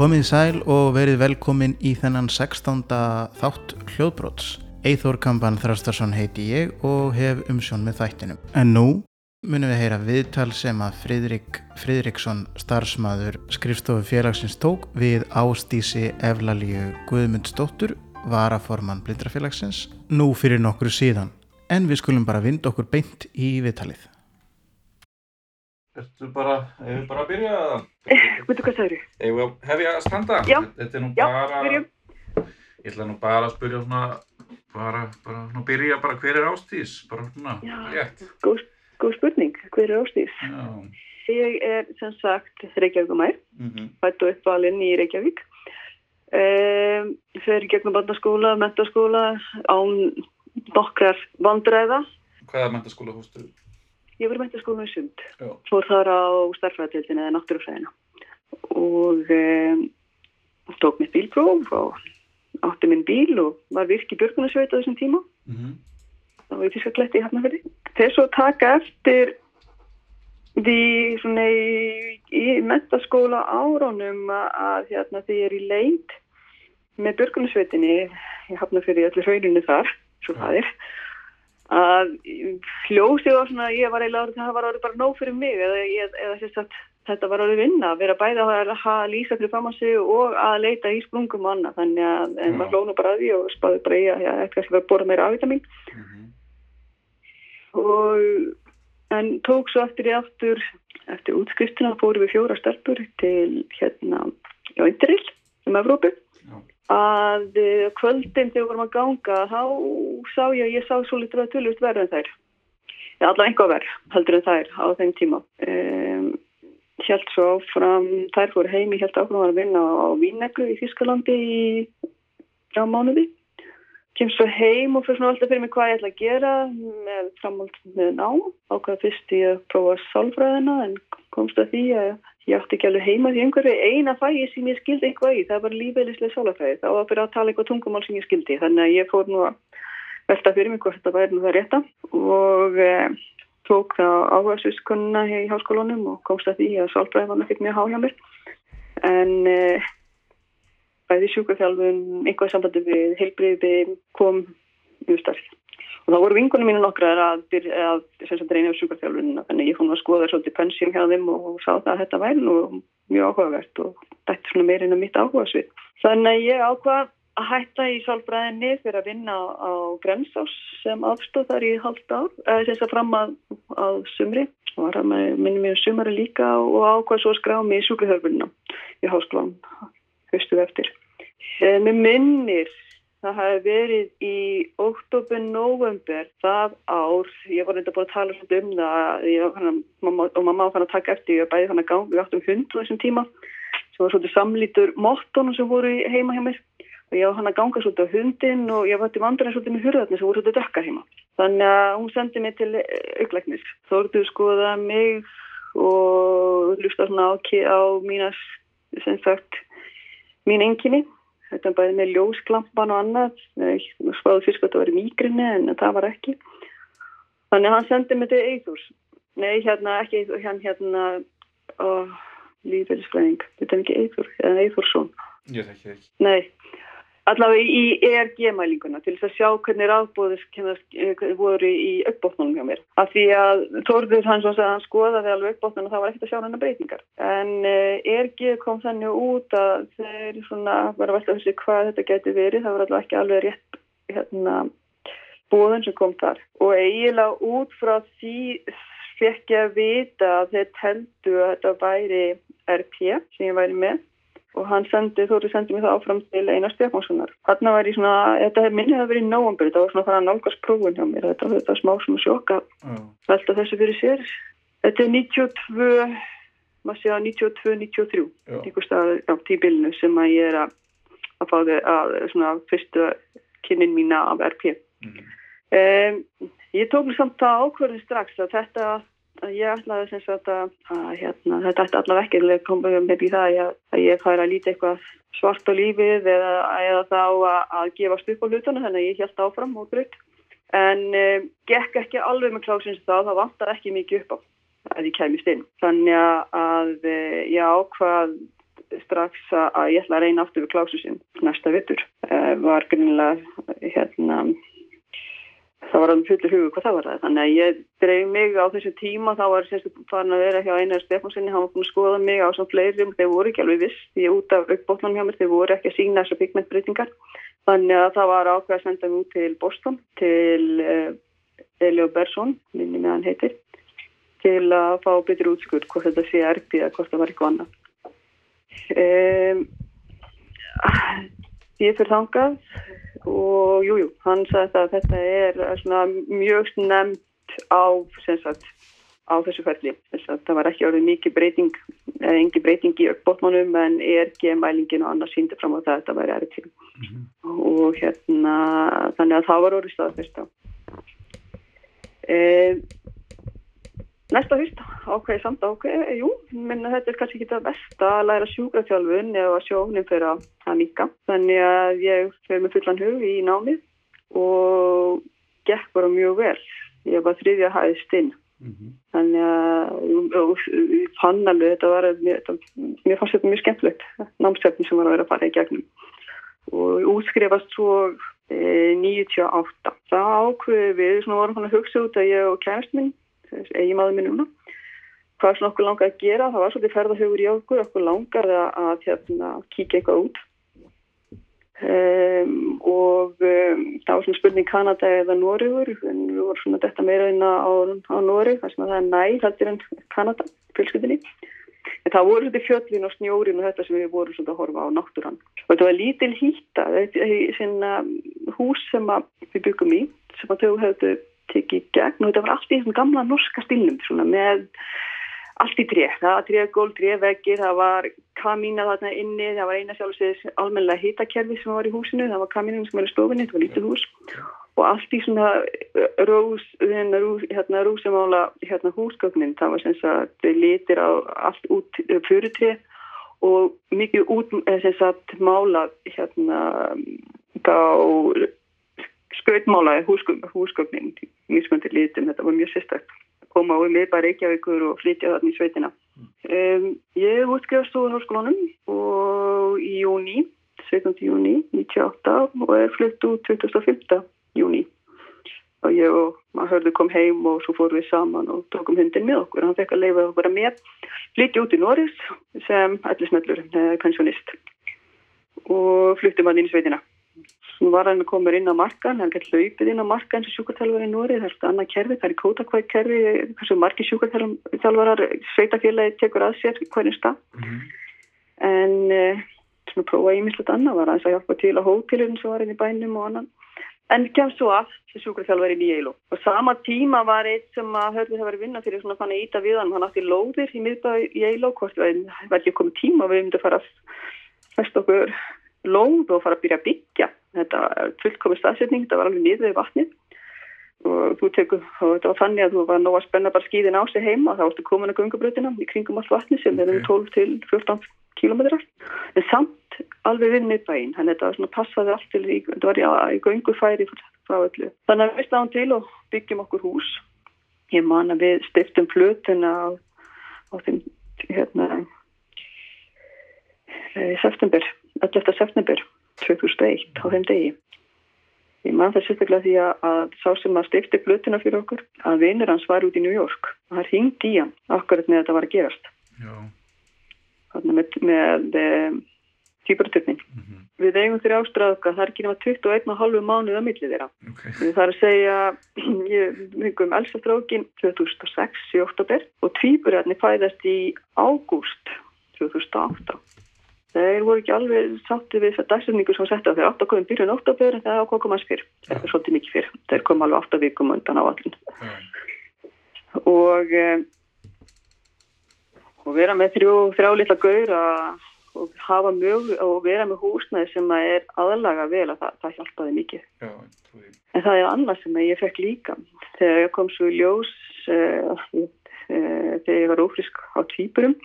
Komið sæl og verið velkomin í þennan 16. þátt hljóðbróts. Eithór Kamban Þrastarsson heiti ég og hef umsjón með þættinum. En nú munum við heyra viðtal sem að Fridrik Fridriksson starfsmaður skrifstofu félagsins tók við Ástísi Evlalíu Guðmundsdóttur, varaforman blindrafélagsins, nú fyrir nokkru síðan. En við skulum bara vinda okkur beint í viðtalið. Ertu bara, hefur bara að byrja að... Veitu hvað sagður? Hefur að hefja að standa? Já. Þetta er nú Já, bara... byrjum. Ég ætla nú bara að spyrja svona, bara, bara, nú byrja bara hver er ástís? Bara svona, Já. rétt. Góð, góð spurning, hver er Ástís? Já. Ég er sem sagt Reykjavíkumær, Mm fætt og uppvalinn í Reykjavík. Um, fer gegnum barnaskóla, mentaskóla, án nokkrar vandræða. Hvaða mentaskóla hóstu? Ég var í mentaskóla í sund, Já. fór þar á starfræðatildinu eða náttúrufræðina og um, tók mitt bílpróf og átti minn bíl og var virk í björgunarsveit á þessum tíma. Mm þá var ég fiskakletti í Hafnarfjörði. Þeir svo taka eftir því svona í, í mentaskóla áránum að, að hérna því ég er í leit með björgunarsveitinni í Hafnarfjörði, öllu hrauninu þar, svo það er, að hljósið var svona, ég var eiginlega orðið, það var orðið bara nóg fyrir mig eða, ég- eða að þetta var orðið vinna, að vera bæði að, lýsa fyrir fram að sig og að leita í sprungum og annað, þannig að en Já. maður hlónu bara að því og spáði bara í að ég ætti að bóra meira A-vitamin -hmm. og en tók svo eftir í aftur eftir útskriftina fórum við fjóra stelpur til hérna á Interrail um Evrópu. Að eh, kvöldin þegar við vorum að ganga þá sá ég að ég sá svo litur að tölvist verð en þær. Eða allavega einhvað verð heldur en þær á þeim tíma. Um, held svo áfram þær fóru heim, ég held áfram að vinna á Víneglu í Þískalandi í þrjá mánuði. Kem svo heim og fyrir svona alltaf fyrir mig hvað ég ætla að gera með framhald með nám. Ákvaða fyrst ég að prófa sálfræðina en komst að því að ég átti ekki alveg heima því einhverju eina fæi sem ég skildi eitthvað í, það var lífeylislega sálfræði þá var fyrir að tala eitthvað tungumál sem ég skildi. Þannig að ég fór nú að velta fyrir mig hvort þetta væri nú það rétta. Og e, tók það áhersluskunna í háskólanum og komst að því að sálfræði var náttúrulega mjög há hjá mér. En e, bæði sjúkaþjálfun, einhvað sambandi við heilbriði kom mjög starf. Og þá voru vingunum mínu nokkrar að, að sagt reyna á sjúkaþjálfunina, þannig að ég fór nú að skoða svolítið pensjum hjá þeim og sá það að þetta væri nú mjög áhugavert og þetta svona meira inn á mitt áhugasvið. Þannig að ég ákvað að hætta í sálfræðinni fyrir að vinna á, á Grensás sem afstóð þar í halvt ár, eða sem sagt fram að, að sumri og var að minni mér um sumari líka og ákvað svo að skrá mig í sjúkaþjálfunina í háskólan haustu eftir. Eh, Mér minnir það hafi verið í oktober, november það ár, ég var reynda búin að tala svolítið um það ég, að, mamma, og mamma var fann að taka eftir, ég var bæði fann að ganga, við áttum hund á þessum tíma sem var svolítið samlítur mottónum sem voru heima hjá mér og ég var hann að ganga svolítið á hundin og ég var til vandurinn svolítið með hurðarnir sem voru svolítið dökkar heima. Þannig að hún sendi mig til auklæknis. Þórðu skoða mig og hlusta svona á, ki- á mín enginni. Þetta er bæði með ljósklampan og annað. Ég spáði fyrst að þetta var mýgrinni en það var ekki. Þannig að hann sendi mig til Eithús. Nei, hérna ekki Eyþór, hann hérna ó, lífeyrisfræðing. Þetta er ekki Eithúr, eða Eithúrsson. Ég þekki það ekki. Nei, allavega í ERG-mælinguna til þess að sjá hvernig ráðbóðis voru í uppbóknunum hjá mér. Af því að Þórður hann svo að hann skoðaði alveg uppbóknunum og það var ekkert að sjá hennar breytingar. En ERG kom þannig út að þeir svona var að velta þessi hvað þetta geti verið. Það var allavega ekki alveg rétt hérna bóðun sem kom þar. Og eiginlega út frá því fekk ég að vita að þeir teldu að þetta væri RP sem ég væri með og hann sendi, Þóri sendi mig það áfram til Einar Stefánssonar. Þarna var ég svona, þetta hef minnið að vera í nóambur, þetta var svona það að nálgast prófun hjá mér, þetta, þetta var smá svona sjoka, Já. velta þessu fyrir sér. Þetta er 92, maður sé að 92, 93, Já. einhver stað á tíbilinu sem að ég er að, að fá þau að svona fyrstu kynnin mína af RP. Mm Um, ég tók mér samt það ákvörðin strax að þetta að ég ætlaði sem sagt að, að hérna, þetta ætti allavega ekki að koma með í það að að ég færi að líta eitthvað svart á lífið eða, eða þá að, að gefast upp á hlutana þannig að ég held áfram og brutt en um, gekk ekki alveg með klásins þá það vantar ekki mikið upp á að ég kæmist inn þannig að, eh, ég ákvað strax að, ég ætla að reyna aftur við klásusinn næsta vittur. Uh, var grunnilega hérna það var alveg fullur hugur hvað það var það. Þannig að ég dreif mig á þessu tíma þá var semst farin að vera hjá Einar Stefánsinni hann var búin að skoða mig á svona fleirum þeir voru ekki alveg viss, ég út af aukbótlanum hjá mér þeir voru ekki að sína þessar pigmentbreytingar. Þannig að það var ákveð að senda mig út til Boston til uh, Elio Bersson minni með hann heitir til að fá betur útskur hvort þetta sé erfið eða hvort það var eitthvað annað. Um, ég fyrir þangað og jújú, jú, hann sagði að þetta er svona mjög snemt á, sagt, á þessu ferli. Það var ekki orðið mikið breyting, eða engi breyting í aukbótmánum en ERG-mælingin og annars síndi fram á það að þetta væri erið til. Mm -hmm. Og hérna, þannig að það var orðið staðið fyrst á. E, Næsta haust ákveði samt ákveði, jú, minna þetta er kannski ekki það best að læra sjúkraþjálfun eða sjóknum fyrir að nýka. Þannig að ég fyrir með fullan hug í námið og gekk bara mjög vel. Ég var þriðja hæðist inn. Mm -hmm. Þannig að ég fann alveg þetta var, mér, mér fannst þetta mjög skemmtilegt, námsefni sem var að vera að fara í gegnum. Og útskrifast svo e, 98. Það ákveði við, svona vorum hann að hugsa út að ég og kærast minn eigi maður minn núna hvað sem okkur langar að gera, það var svolítið ferðarhugur í okkur, okkur langar að, að hérna, kíkja eitthvað út um, og um, það var svona spurning Kanada eða Nóriður en við vorum svona detta meira inn á, á Nóri þar sem að það er næ hættir en Kanada, fjölskyldinni en það voru svolítið fjöllin og snjórin og þetta sem við vorum svolítið að horfa á náttúran. Og þetta var lítil hýta hús sem við byggum í sem að þau hefðu tekið gegn. Og þetta var allt í þessum gamla norska stilnum svona, með allt í tré, það var trégól, tréveggir, það var kamína þarna inni, það var eina sjálfsveits almennilega hitakerfi sem var í húsinu, það var kamínum sem var í stofinni, þetta var lítið hús. Og allt í svona rós, hérna, hérna rúsamála hérna húsgögnin, það var sem sagt litir á allt út fyrirtré og mikið út sem sagt mála hérna á skautmálaði húsgögnin mismöndir litum, þetta var mjög sérstakt koma um miðbæri Reykjavíkur og flytja þarna í sveitina um, ég útskjáðst úr háskólanum og í júni 17. júni 98 og er flytt út 25. júni og ég og maður hörðu kom heim og svo fórum við saman og tókum hundin með okkur hann fekk að leifa okkur að með flytja út í Norris sem allismellur, pensjonist og flyttum hann inn í sveitina Nú var hann að koma inn á markan, hann gæti hlaupið inn á markan sem sjúkarþjálfar í Nóri, það er alltaf annað kerfi, það er kótakvæð kerfi, hversu margi sjúkarþjálfarar sveitafélagi tekur að sér hvernig stað. Mm -hmm. En eh, svona prófa ímislegt annað var að hjálpa til á hótelurinn sem var inn í bænum og annan. En kemst svo allt sem sjúkarþjálfar inn í Eilo. Og sama tíma var eitt sem að hörðu það verið vinna fyrir svona fann að íta við hann, hann átti lóðir í miðbæði í Eilo, hvort það var ekki komið tíma við myndum að fara að festa okkur lóð og fara að byrja að byggja þetta var fullkomið staðsetning, þetta var alveg niður í vatnið og þú tekur, og þetta var þannig að þú var nóg að spenna bara skýðin á sig heima þá ertu komin að gungabröðina í kringum allt vatni sem okay. er um 12 til 14 kílometrar, en samt alveg við miðbæinn, þannig að þetta var svona passaði allt til, í, þetta var í, í gungufæri frá öllu. Þannig að við stáðum til og byggjum okkur hús ég man að við stiftum flötuna á, á þeim hérna í september, 11. september 2001 á þeim degi. Ég man það sérstaklega því að, að sá sem að stifti blötuna fyrir okkur að vinnur hans var út í New York og það hringdi í hann akkurat með að þetta var að gerast. Já. Þannig með, með e, týparatöfning. Mm -hmm. Við eigum þeirra ástráðuka, það er ekki náma 21,5 mánuð að millið þeirra. Okay. Það er að segja, ég hengum elsa strákin 2006 í oktober og týpurarni fæðast í ágúst 2008. Þeir voru ekki alveg sátti við þessar dagsetningu sem setta þeir átt að koma byrjun óttaböður en það er ákvað komast fyrr. Það er svolítið mikið fyrr. Þeir koma alveg átt að vikum undan á allin. Og, eh, og vera með þrjú, þrjá litla gaur og hafa mjög og vera með húsnæði sem er aðlaga vel að það, það hjálpaði mikið. Já, en það er annað sem ég fekk líka. Þegar ég kom svo í ljós uh, uh, þegar ég var ófrisk á tvíburum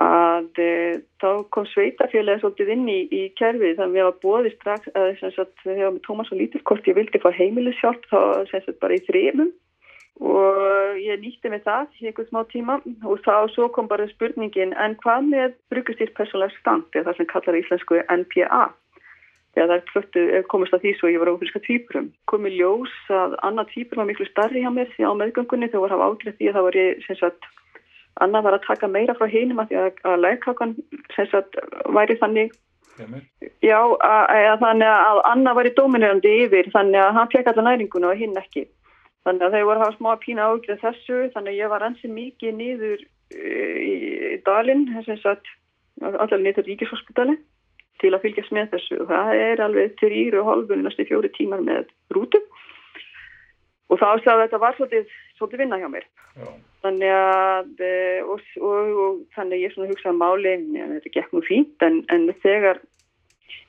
að e, þá kom sveitafélagi svolítið inn í, í kerfið þannig að við hafa bóðið strax að við hefum með Tómas og Lítilkort ég vildi fá heimilishjálp þá sem sagt bara í þrejum og ég nýtti mig það í einhvern smá tíma og þá svo kom bara spurningin en hvað með brugustýrt persónlega stand það sem kallar íslensku NPA þegar það komist að því svo ég var ófríska týpurum komið ljós að annað týpur var miklu starri hjá mér því á meðgöngunni þegar var hafa ágrið því að það var ég sem sagt annað var að taka meira frá hinum að því að, að sagt væri þannig. Já að, að þannig að annað væri dominerandi yfir þannig að hann fekk allar næringuna og hinn ekki. Þannig að þau voru að hafa smá pína ágjörð þessu, þannig að ég var ansi mikið nýður í dalinn, þess að allar nýttur ríkishospitali til að fylgjast með þessu. Það er alveg til íru og hálfun næstu fjóri tímar með rútum og þá sagði að þetta var svolítið, svolítið vinna hjá mér. Já. Þannig að, og, og, og þannig ég svona hugsaði máli, ja, þetta gekk nú fínt, en, en þegar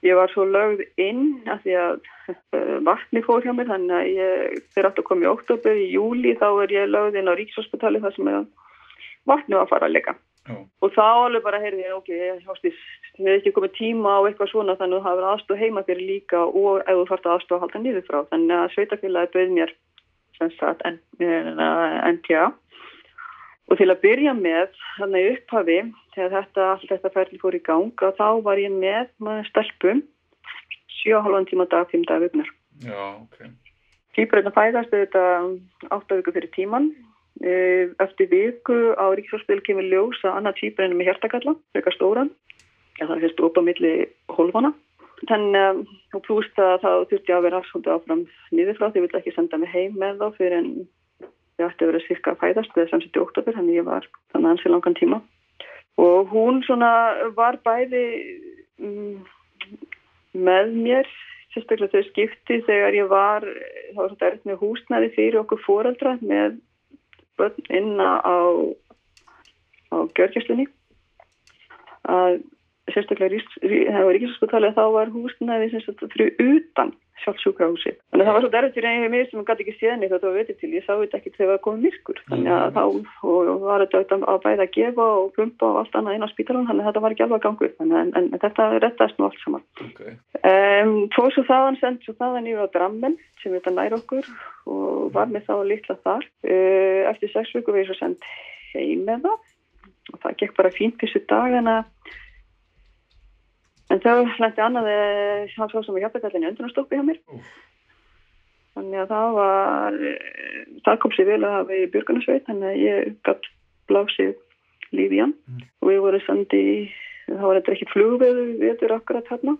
Ég var svo lögð inn að því að uh, vatni fór hjá mér þannig að ég fyrir aftur að koma í oktober í júli þá er ég lögð inn á Ríkshospitali þar sem vatni var að fara að leika oh. og þá alveg bara heyrði ég ok, ég hef ekki komið tíma á eitthvað svona þannig að það verður aðstof heima fyrir líka og ef þú þarfst að aðstofa sagt NTA Og til að byrja með, þannig upphafi, þegar þetta, allt þetta ferli fór í gang, þá var ég með maður stelpum 7,5 tíma dag, 5 dag vögnar. Já, ok. Týpurinn að fæðast þetta 8 viku fyrir tíman. E, eftir viku á Ríksvarspil kemur ljós að annað týpurinn er með hjertakalla, eitthvað stóran. Það er fyrst upp á milli hólfana. Þannig að pluss það þá þurfti ég að vera svolítið áfram niður frá því ég vil ekki senda mig heim með þá fyrir en ég ætti að vera cirka að fæðast við samsett í oktober, þannig ég var þannig ansi langan tíma. Og hún svona var bæði um, með mér sérstaklega þau skipti þegar ég var þá var þetta erft með húsnæði fyrir okkur foreldra með börn inna á á gjörgjastunni að sérstaklega ríkishospitali þá var húsnæði sérstaklega fyrir utan sjálfsjúkrahúsi. Þannig að það var svo derfið til einhverjum mér sem hann gæti ekki séð neitt og það var vetið til. Ég sá þetta ekki þegar það var komið myrkur. Þannig að þá og var þetta að bæða að gefa og pumpa og allt annað inn á spítalan. Þannig að þetta var ekki alveg að ganga upp. En, en, en þetta rettaðist nú allt saman. Okay. Um, Fóð svo þaðan sendt svo þaðan yfir á Drammen sem þetta nær okkur og var með þá litla þar. Uh, eftir sex viku við svo sendt heim með það og það gekk bara fínt þessu dagana En þá hlætti annaði hans svo sem var hjálpetallinu öndunarstoppi hjá mér. Úf. Þannig að það var, það kom sér vel að hafa í björgunarsveit, þannig að ég gætt blásið lífi í hann. Mm. Og við vorum sandi, það var eitthvað ekkert flugveðu viður akkurat hérna.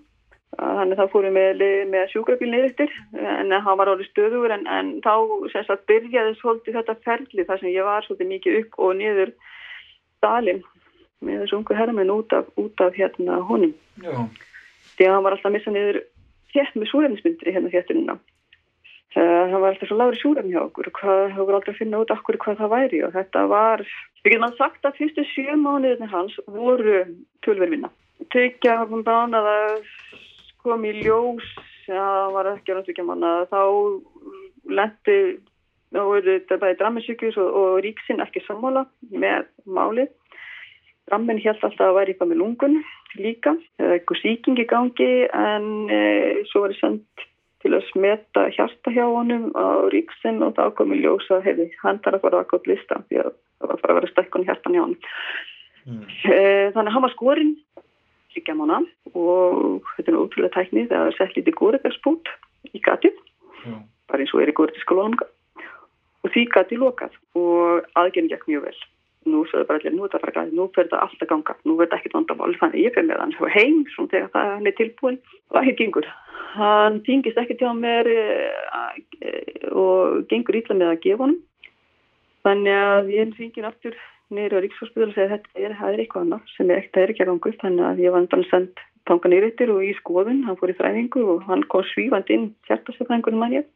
Þannig að þá fórum við með sjúkrabíl niður en hann var orðið stöður en, en þá sem sagt byrjaði svolítið þetta ferli þar sem ég var svolítið mikið upp og niður dalinn með þessu ungu herramenn út af, út af hérna honum. Já. Því að hann var alltaf að missa niður hétt með súrefnismyndri hérna héttunina. Uh, hann var alltaf svo lári súrefni hjá okkur og hann voru aldrei að finna út okkur hvað það væri og þetta var, við getum að sagt að fyrstu sjö mánuðinni hans voru tölvervinna. Tökja hann bán að kom í ljós, það var ekki náttúrulega manna, þá lendi, þá voru þetta bæði dramisjúkjus og, og ríksinn ekki sammála með málið Rammen held alltaf að það væri eitthvað með lungun líka, eða eitthvað síking í gangi en e, svo var ég sendt til að smeta hjarta hjá honum á ríksinn og þá kom ég ljósa hefði hann þarf að fara að gott lista því að það var bara að vera stekkun hjartan hjá honum. Mm. E, þannig að hann var skorinn líka mána og þetta er útrúlega tækni þegar það er sett lítið góriðarspút í gatið, mm. bara eins og er í góriðarskólanum og því gatið lokað og aðgjörn gekk mjög vel nú svo er bara allir, nú er þetta bara gæði, nú fyrir þetta allt að ganga, nú verður þetta ekkert vandamál, þannig ég fyrir með hann heim, svona þegar það er tilbúin og ekki gengur. Hann týngist ekki til mér e, og gengur ítla með að gefa honum, þannig að ég fengið aftur neyru á Ríksfjórnspíðal og segja þetta er, er eitthvað annað sem er ekkert, ekki að ganga upp, þannig að ég var bara sendt tanga nýröyttir og í skoðun, hann fór í þræfingu og hann kom svífand inn hjartasefræðingunum að ég,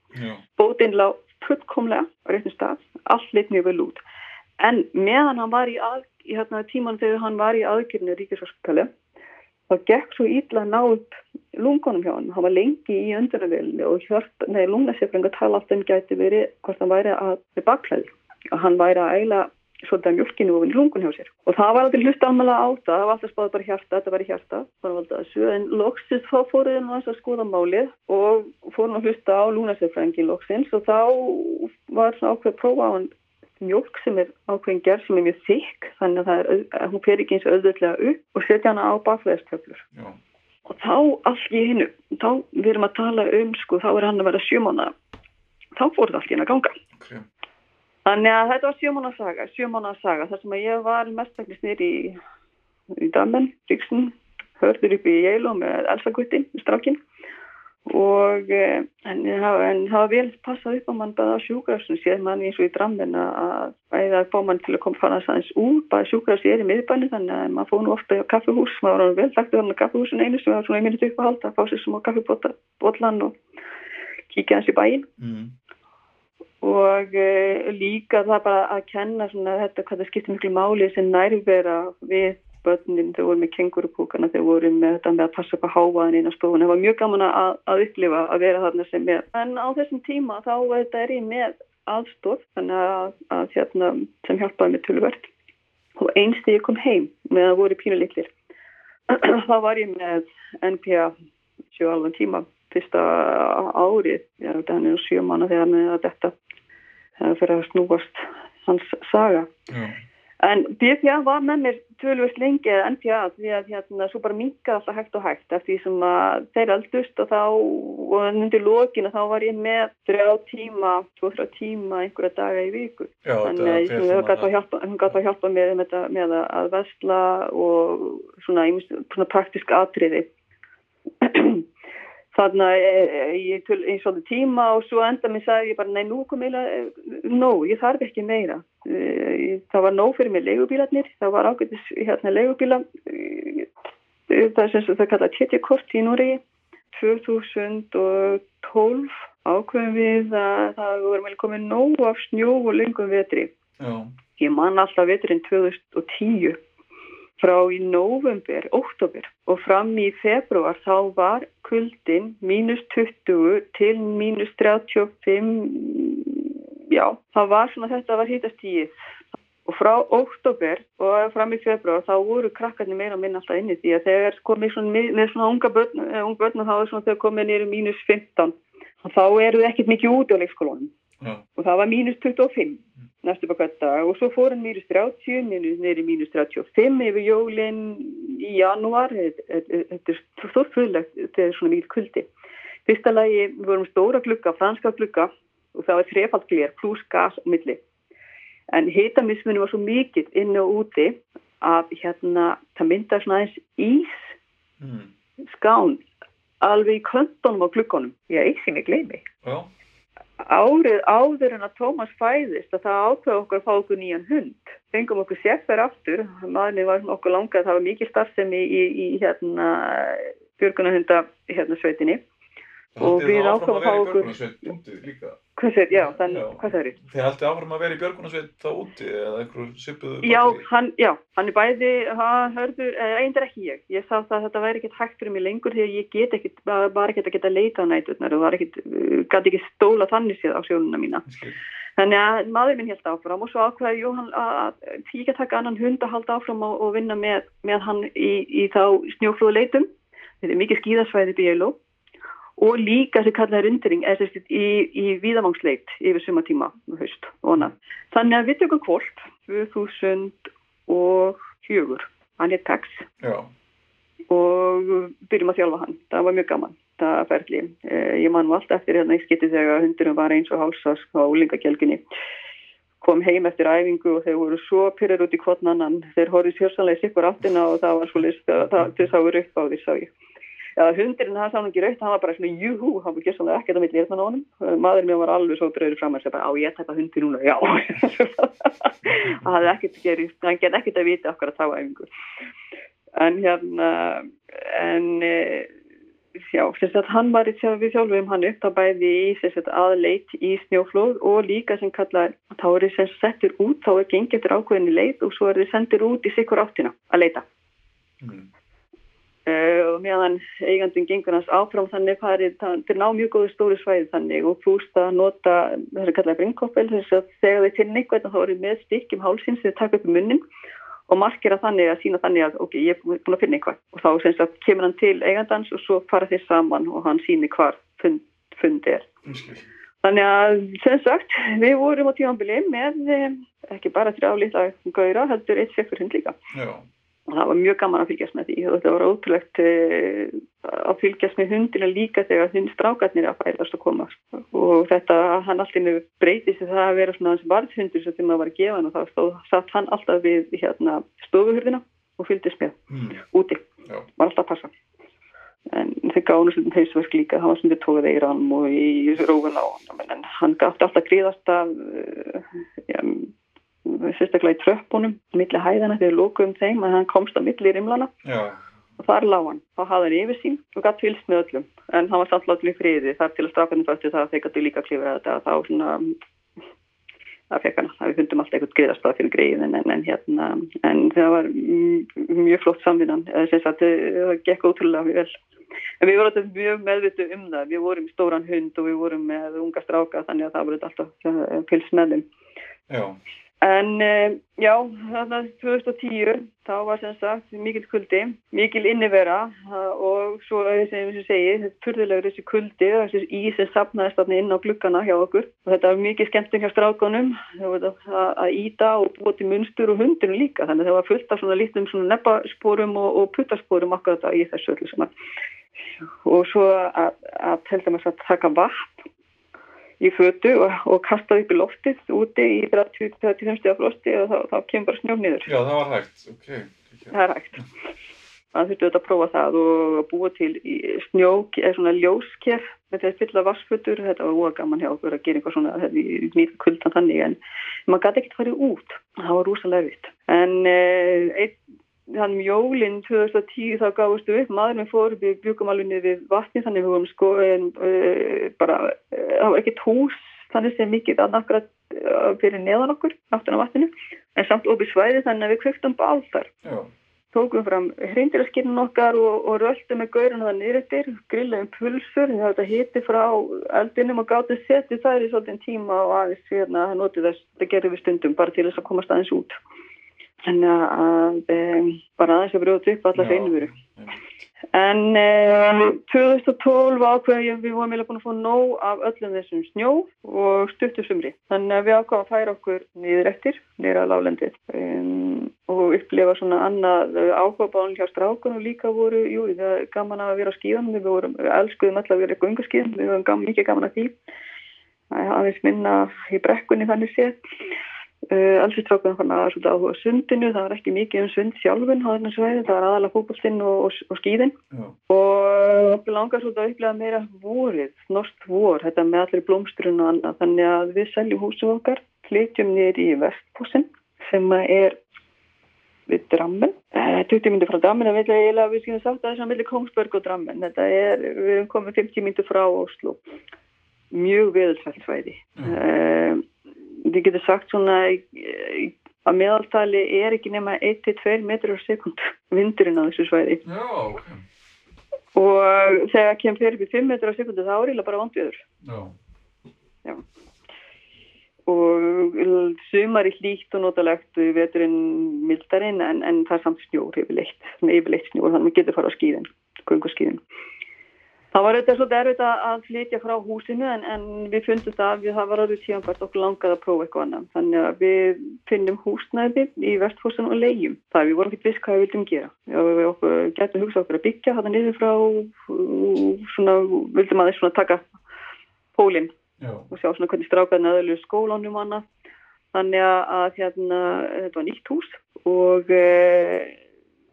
bótinn lág fullkomlega á réttum stað, allt leitt mjög vel út En meðan hann var í, að, hérna, tíman þegar hann var í aðgjörnu ríkisvarskali þá gekk svo ítla að ná upp lungunum hjá hann. Hann var lengi í öndunarvelinu og lungnasefringa tala alltaf um gæti verið hvort hann væri að við baklæði og hann væri að ægla svolítið að mjölkinu ofin lungun hjá sér. Og það var aldrei hlusta almæla á það, það var alltaf spáð bara hjarta, þetta var í hjarta, bara valda þessu, en loksist þá fóruði hann að skoða málið og fóruði að hlusta á lúnasefrængin loksins og þá var svona ákveð að prófa á hann mjölk sem er ákveðin gerð sem er mjög þykk, þannig að, er, að hún fer ekki eins auðvöldlega upp og setja hana á bakveðstöflur. Já. Og þá allt í hinnu, þá við erum að tala um, sko, þá er hann að vera sjömána, þá fór þetta allt í henn að ganga. Okay. Þannig að þetta var sjömána saga, sjömána saga, þar sem að ég var mestaklis nýri í, í Damen, Ríksun, hörður upp í Jæló með Elsa Gutti, strákinn og en það var vel passað upp að mann bæða á sjúkrafsinu séð mann eins og í drammin að bæða að fá mann til að koma fara aðeins út. Bæða sjúkrafsi er í miðbæni þannig að maður fóð nú ofta á kaffehús maður var vel hann á kaffehúsin einu sem var svona einminnit upp að halda að fá sér sem á kaffebotlan og kíkja hans í bæin mm. og e, líka það bara að kenna svona þetta hvað það skiptir miklu máli sem nærvera við börnin, þau voru með kengurupúkana, þau voru með þetta með að passa upp að háaðin inn á stofun. Það var mjög gaman að, að upplifa að vera þarna sem er. En á þessum tíma þá er ég með aðstof þannig að, að hérna, sem hjálpaði mig tölvert. Og einstu ég kom heim með að voru pínuliklir. þá var ég með NPA sjó alveg tíma fyrsta árið, þetta er sjö manna þegar með að þetta fyrir að snúast hans saga. Já. En BPA var með mér tölvist lengi eða NPA því að hérna svo bara minkaði alltaf hægt og hægt eftir því sem að þeir aldust og þá og undir lókinu þá var ég með þrjá tíma, tvo þrjá tíma einhverja daga í viku. Já, Þannig að hún gæti að hjálpa með, með, með að vesla og svona, svona praktisk atriði. Þannig að ég töl eins og tíma og svo enda mér sagði ég bara nei nú kom eiginlega, nóg, ég þarf ekki meira. Það var nóg fyrir mig leigubílarnir, það var ágætis hérna leigubíla, það er sem það kallað tétjakort í Núri, 2012 ákveðum við að það voru meðal komið nóg af snjó og lengum vetri. Já. Ég man alltaf veturinn 2010 frá í november, oktober og fram í februar þá var kuldin mínus 20 til mínus 35 já, það var svona þetta var hýtastíð og frá oktober og fram í februar þá voru krakkarnir meira að minna alltaf inni því að þegar komið svona, með svona unga börn, unga börn þá er svona þegar komið nýru mínus 15 og þá eru þið ekkert mikið út á leikskólunum ja. og það var mínus 25 næstu dag og svo fór hann mínus 30, neyri mínus 35 yfir jólinn í janúar, þetta er stórfröðlegt, þetta er svona mjög kuldi. Fyrsta lagi vorum stóra glukka, franska glukka og það var þrefald glér pluss gas og milli. En hitamismunum var svo mikill inn og úti að hérna það mynda svona aðeins ís mm. skán alveg í klöndunum á glukkonum. Ég eisi mig gleymi. Já árið áður en að Tómas fæðist að það ákveða okkur að fá okkur nýjan hund fengum okkur sérfer aftur maðurinn var okkur langað, það var mikið starfsemi í, í, í hérna björgunahunda hérna sveitinni og við ákveðum að fá okkur sér, já, þannig, já. hvað sér Þið haldið áfram að vera í björgunarsveit þá úti eða einhverju sypuðu já hann, já, hann er bæði hann hörður, eindir ekki ég. Ég sá það að þetta væri ekkert hægt fyrir mig lengur því að ég get ekkert, bara ekkert að geta leita næturnar og það er ekkert, gæti ekki stóla þannig séð á sjónuna mína. Skil. þannig að maður minn held áfram og svo ákveði Jóhann að að taka annan hund að halda áfram og, og vinna með, með hann í, í þá snjóflóðleitum. Þetta er mikið skíðasvæði bíló og líka sem kallaði rundring í, í víðavangsleit yfir sumatíma haust, þannig að við tökum kvolp 2004 hann er Tex Já. og byrjum að þjálfa hann. Það var mjög gaman, það ferli. Eh, ég man alltaf eftir hérna í skiti þegar hundurum var eins og hálsast á lingakjölginni kom heim eftir æfingu og þeir voru svo pyrrir út í kvotnannan þeir horfið sjálfsannlega sikkur áttina og það var svo list að það sáur upp á því sá ég Já, hundurinn hann sá hann ekki raukt, hann var bara svona júhú, hann var gessanlega ekkert að milli hérna á honum. Maðurinn mér var alveg svo dröður fram að segja bara á ég tæpa hundi núna, já. hann get ekkert að vita okkar að tá æfingu. En hérna, en já, þess að hann var við þjálfum hann upp að bæði í sagt, aðleit í snjóflóð og líka sem kalla, þið sem settur út, þá er gengið eftir ákveðinni leit og svo er þið sendir út í sikkur áttina að leita. Mm. Uh, og meðan eigandin gengur hans áfram þannig farið, þeir ná mjög góðu stóri svæði þannig og fúst að nota þess að kallaði bringkoppel þess að þegar þeir finna eitthvað þá eru með stykkim hálsins þegar þeir taka upp í munnin og markera þannig að sína þannig að ok, ég er búin að finna eitthvað og þá semst að kemur hann til eigandans og svo fara þeir saman og hann síni hvar fund, fund er. Þannig að sem sagt við vorum á tímanbili með eh, ekki bara þrjá lítla gauðra heldur eitt sekkur hund líka. Já. Og það var mjög gaman að fylgjast með því. Og þetta var ótrúlegt eh, að fylgjast með hundina líka þegar hundstrákarnir að færast að koma. Og þetta, hann alltaf breytist það að vera svona hans varðhundur sem þeim að var að gefa hann. Og þá satt hann alltaf við hérna, stofuhurðina og fylgdist með Mm. úti, Já. var alltaf að passa. En þeir gáðu svona hausverk líka. Hann var svona tókað eirann og í rófun á hann gátti alltaf gríðast af uh, ja, sérstaklega í tröppunum milli hæðana þegar lókuðum þeim að hann komst á milli rimlana Já. og þar lág hann, þá hafði hann yfir sín og gætt fylgst með öllum, en hann var samt látið í friði þar til að strákarnir fætti það að þeir gættu líka klifra þetta þá svona það fekk hann, við fundum alltaf eitthvað greiðastað fyrir greiðin en, en hérna en það var mjög flott samvinnan. Sagt, eh, það gekk ótrúlega vel. En við vorum alltaf mjög meðvitu um það. Við vorum í stóran hund og við vorum með unga stráka þannig að það voru alltaf eh, þeim. Já. En uh, já, þarna 2010 þá var sem sagt mikil kuldi, mikil innivera og svo sem ég segi, þetta fyrðulegur þessi kuldi, þessi ís sem sapnaðist þarna inn á glukkana hjá okkur. Og þetta var mikið skemmtum hjá þetta að- að íta og búa til munstur og hundinu líka, þannig að það var fullt af svona lítum svona nebbasporum og, og puttasporum okkur þetta í þessu öllu saman. Og svo að, að heldur maður að taka vatn í fötu og, og kasta upp í loftið úti í 30-35 stiga frosti og þá, þá kemur bara snjóf niður. Já, það var hægt. Ok. Það er hægt. Það þurftu auðvitað að prófa það og búa til í snjó, eða svona ljósker með því að fylla vassfötur. Þetta var óa gaman hjá okkur að gera eitthvað svona þetta í nýtt kuldan þannig en maður gæti ekkert farið út. Það var rúsalega vitt. En eh, einn hann um jólinn 2010 þá gáðustu upp, maður með fór við byggum alveg niður við vatni þannig við vorum sko en, uh, bara, uh, það var ekkert hús þannig sem mikið að nakkurat uh, fyrir neðan okkur, á vatninu en samt opið svæði þannig að við kvöktum bál þar Já. tókum fram hreindilaskinn okkar og, og röltum með gaurinu það niður eftir, grillaðum pulsur, það þetta hiti frá eldinum og gáttum setið þær í svolítið tíma og aðeins hérna það notið þess, það gerðum við stundum bara til þess að komast aðeins út. Þannig að um, bara aðeins að brjóta upp alla Já. hreinumuru. En um, 2012 ákveðum við vorum eiginlega búin að fá nóg af öllum þessum snjó og stuttu sumri. Þannig að við ákveðum að færa okkur niður eftir, niður að lálendið um, og upplefa svona annað ákveðbáðan hjá strákunum líka voru, jú, það er gaman að vera á skíðanum, við vorum, við elskuðum alltaf að vera í gungaskíðan, við vorum gaman, mikið gaman að því. Aðeins minna í brekkunni þannig séð. Uh, alls við strákunum fann að svolítið áhuga sundinu, það var ekki mikið um sund sjálfun á þennan svæði, það var aðalega fókbaltinn og, og, og skíðin Já. og okkur langar svolítið að upplega meira vorið, norskt vor, þetta með allir blómstrun og annað, þannig að við seljum húsum okkar, flytjum niður í Vestfossin sem að er við Drammen, eh, 20 minnir frá Drammen, það vil ég eiginlega að við skilum sagt að er saman millir Kongsberg og Drammen, þetta er, við erum komið 50 minnir frá Oslo, mjög veðursvælt svæði. Já. Uh, við getum sagt svona eh, að meðaltali er ekki nema 1-2 metrar á sekund vindurinn á þessu svæði Já, ok. og þegar kemur fyrir upp í 5 metrar á sekundu þá er eiginlega bara vandviður Já. og sumar í hlýtt og notalegt veturinn mildarinn en, en það er samt snjór yfirleitt, yfirleitt snjór þannig að maður getur fara á skíðin, gungaskíðin. Það var auðvitað svolítið erfitt að flytja frá húsinu en, en við fundum það að það var orðið tíðanbært okkur langað að prófa eitthvað annað. Þannig að við finnum húsnæði í vestfósun og leigjum. Það er við vorum ekki viss hvað við vildum gera. Við okkur, getum hugsað okkur að byggja þetta niður frá, og svona, vildum aðeins svona taka pólinn og sjá svona hvernig strákaðin aðeinslu skólanum annað. Þannig að hérna, þetta var nýtt hús og e,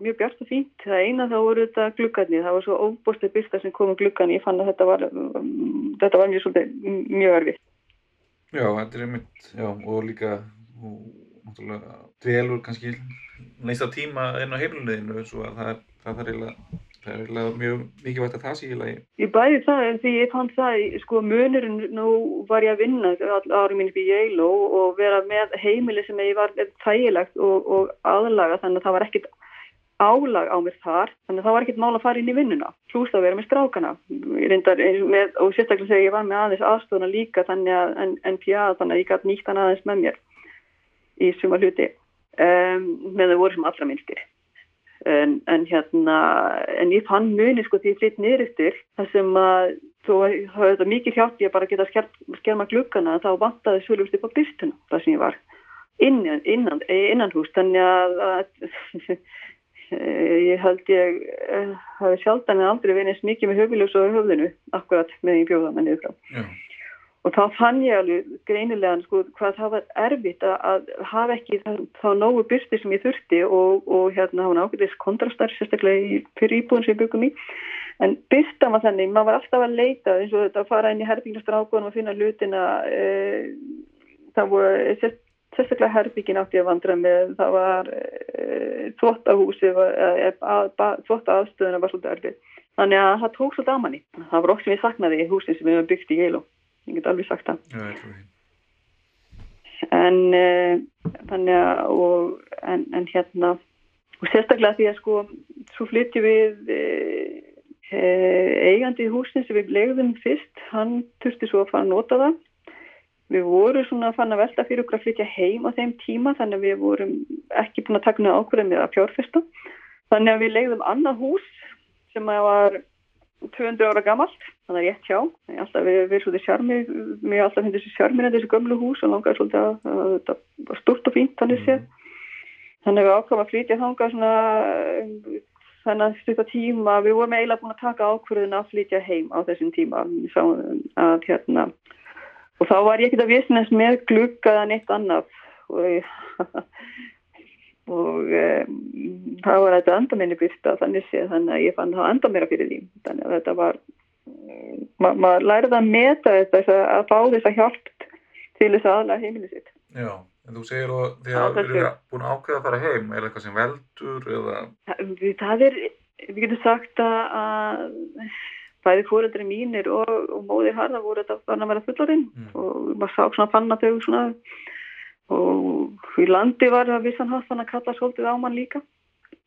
mjög bjart og fínt. Það eina þá voru þetta gluggarnir. Það var svo óbústið byrsta sem kom um gluggan. Ég fann að þetta var, um, þetta var mjög, svolítið, mjög erfitt. Já, þetta er einmitt, já, og líka, og náttúrulega dvelur kannski neista tíma inn á heimiliðinu, svo að það það er eiginlega, það er eiginlega mjög mikilvægt að það sé í lagi. Ég bæði það en því ég fann það, sko munurinn, nú var ég að vinna all árum mín upp í og, og vera með heimili sem ég var þægilegt og, og aðlaga þannig að það var ekkit álag á mér þar þannig að það var ekkert mál að fara inn í vinnuna. Hlúst að vera með strákana. Reyndar, með, og sérstaklega þegar ég var með aðeins aðstofuna líka þannig að NPA þannig að ég gæti nýtt hann aðeins með mér í suma hluti. Um, með þau voru sem allra minnstir. En, en hérna en ég fann muni sko því niður eftir þar sem að þó hafa þetta mikið hjálp ég bara geta skerma glukkana þá vantaði svölust upp á byrstuna það sem ég var. Innan, innan, innan hús þannig að, að ég held ég uh, hafi sjaldan en aldrei verið eins mikið með höfuljus og höfðinu akkurat með því bjóðamenni frá Já. og þá fann ég alveg greinilega sko, hvað það var erfitt að, að hafa ekki það, þá nógu byrsti sem ég þurfti og, og hérna hafa nákvæmlega kontrastar sérstaklega í fyrir íbúin sem ég byggum í en byrstan var þannig, maður var alltaf að leita eins og þetta að fara inn í herbyggnastrafgóðum og finna hlutina e, það voru sérstaklega herbyggin átti að vandra með. Það var e, þvóttahúsi e, þvóttaaðstöðuna var svolítið erfið. Þannig að það tók svolítið að manni það var okkur sem ég saknaði í húsin sem við hefum byggt í Geilo. Ég get alveg sagt það. Ég því. en e, þannig að og, en, en hérna og sérstaklega því að sko svo flyttjum við e, eigandi í húsin sem við legðum fyrst hann þurfti svo að fara að nota það Við vorum svona að fann að velta fyrir okkur að flytja heim á þeim tíma þannig að við vorum ekki búin að taka nöðu ákvörðum með að fjárfesta. Þannig að við legðum annað hús sem var 200 ára gammalt, þannig að rétt hjá. Alltaf við erum svolítið sjarmið, mér alltaf finnst þessi sjarmið en þessi gömlu hús og langaði svolítið að, að þetta var stort og fínt þannig séð. Þannig að við ákvæmum að flytja þanga svona þannig að styrta tíma, við vorum eiginlega búin að taka ákvörðun að flytja heim á þessum tíma. Sáum að hérna og þá var ég ekkert að vissinast með gluggaðan eitt annaf og, og um, það var þetta enda minni byrsta þannig sé þannig að ég fann það að fyrir því. Þannig að þetta var ma maður lærið að meta þetta að fá þessa hjálp til þess aðalega heimili sitt. Já, en þú segir og því að við erum búin að ákveða að fara heim er eitthvað sem veldur eða? Það er, við getum sagt að bæði fóreldri mínir og, og móðir harða voru þetta að vera fullorinn mm. og maður sá svona fann að þau svona og í landi var það vissan hatt þannig að kalla svolítið á mann líka.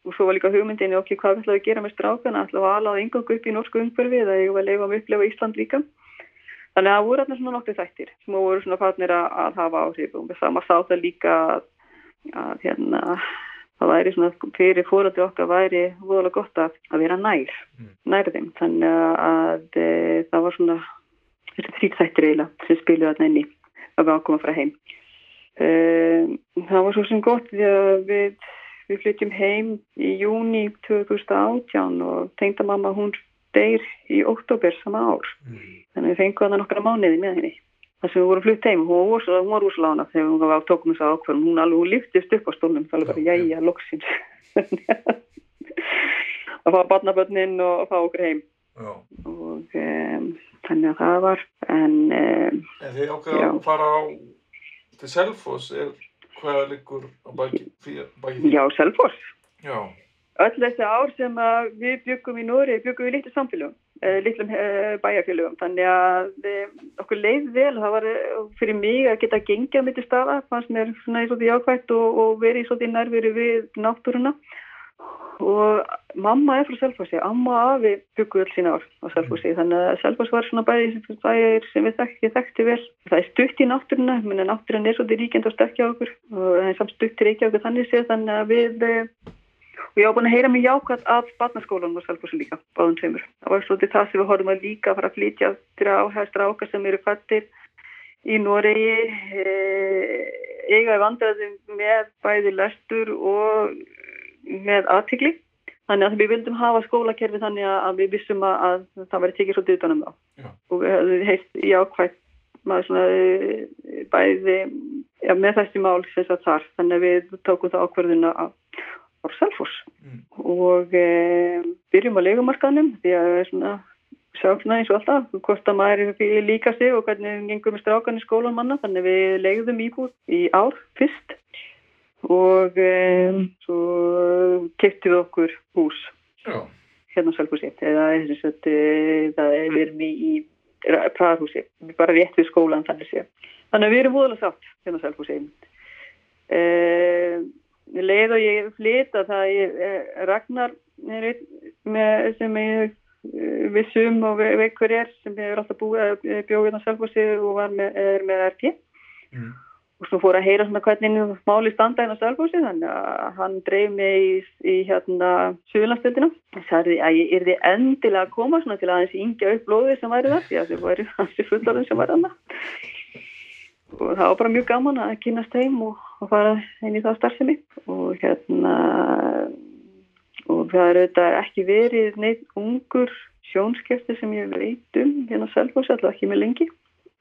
Og svo var líka hugmyndinni okkur hvað ætlaði að gera með strákana? Ætlaði að alaða yngangu upp í norsku umhverfi eða ég var að leifa um upplefa Ísland líka? Þannig að það voru þarna svona noktið þættir sem voru svona farnir að, að hafa áhrif og maður sá það líka að, að hérna það væri svona fyrir fóröldi okkar væri voðalega gott að, að vera nær mm. nær þeim, þannig að, að e, það var svona þrýtsættir eiginlega sem spiluði þarna inni að við ákomum að fara heim e, það var svo sem gott því að við, við flytjum heim í júni 2018 og tengdamamma hún deyr í oktober sama ár mm. þannig að við fengum hana nokkra mánuði með henni þar sem við vorum flutt heim, hún var, hún var úslána þegar hún var tókum þess að ákveðum, hún alveg, hún lyftist upp á stólnum, það er bara, jæja, loksins. Að fá barnabötnin og að fá okkur heim. Já. og um, þannig að það var en um, En þið ákveða að fara á til Selfoss, er hvaða liggur á baki því? Já, Selfoss. Já. Öll þessi ár sem við byggum í Nóri, byggum við lítið samfélagum litlum bæjarfélögum. Þannig að okkur leið vel það var fyrir mig að geta gengja mitt í staða, fannst mér svona í svolítið jákvægt og, og verið í svolítið nærveri við náttúruna. Og mamma er frá Selfossi, amma afi byggu öll sína ár á Selfossi. Þannig að Selfoss var svona bæðir sem við þekkti, þekkti vel. Það er stutt í náttúruna, menn náttúrun er svolítið ríkjand og sterkja okkur og það er samt stutt til okkur þannig séð. Þannig að við Og ég á búin að heyra mig jákvæmt af barnaskólanum og Selfossi líka, báðum tveimur. Það var svolítið það sem við horfum að líka að fara að flytja stráhæstra ákast sem eru fættir í Noregi, e, eiga í vandraðum með bæði lestur og með aðtikli. Þannig að við vildum hafa skólakerfi þannig að við vissum að, að það væri tekið svolítið utanum þá. Já. Og við heilt jákvæmt maður svona e, bæði ja, með þessi mál sem það þarf. Þannig að við tókum það ákverðina að á Selfoss mm. og e, byrjum á leikumarkaðnum því að svona sjáfna eins og alltaf hvort að maður er líka sig og hvernig við gengum með strákan í skólan manna þannig við leiðum íbúð í ár fyrst og e, svo kiptið okkur hús Já. hérna á Selfossi eða þess að það er erum í, praðhúsi bara rétt við skólan þannig sé þannig að við erum voðalega sátt hérna á Selfossi eða leið og ég flyta það ég, eh, Ragnar er með, sem ég eh, vissum og ve- veit hver er sem hefur alltaf búið eh, bjóð hérna Selfossi og var með, er með RP Mm. og svo fór að heyra svona hvernig máli standa hérna Selfossi þannig að hann dreif mig í, í hérna Suðurlandstöldina og sagði að ég yrði endilega að koma svona til aðeins yngja upp blóðið sem væri það því að það væri hansi fullarinn sem væri þarna. Og það var bara mjög gaman að kynast heim og, og fara inn í það starfsemi og hérna og það er auðvitað ekki verið neitt ungur sjónskefti sem ég veit um hérna Selfoss, alltaf ekki með lengi.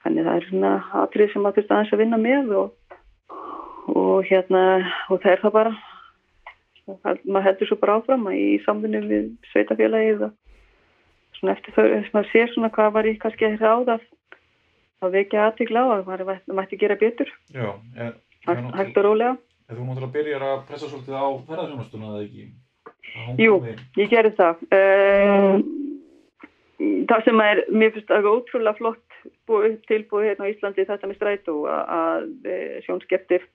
Þannig það er svona atrið sem maður þurft aðeins að vinna með og, og hérna og það er það bara. Maður heldur svo bara áfram að í samfunni við sveitafélagið og svona eftir þau, þess að maður sér svona hvað var ég kannski að ráða að vekja aðtikla á að maður mætti gera betur. Já, en hægt, og rólega En þú náttúrulega byrjar að pressa svolítið á ferðarþjónustuna eða ekki? Jú. Ég gerði það. Uh, það sem er, mér finnst það ótrúlega flott búið, tilbúið hérna á Íslandi þetta með strætó að, eh, sjónskeptir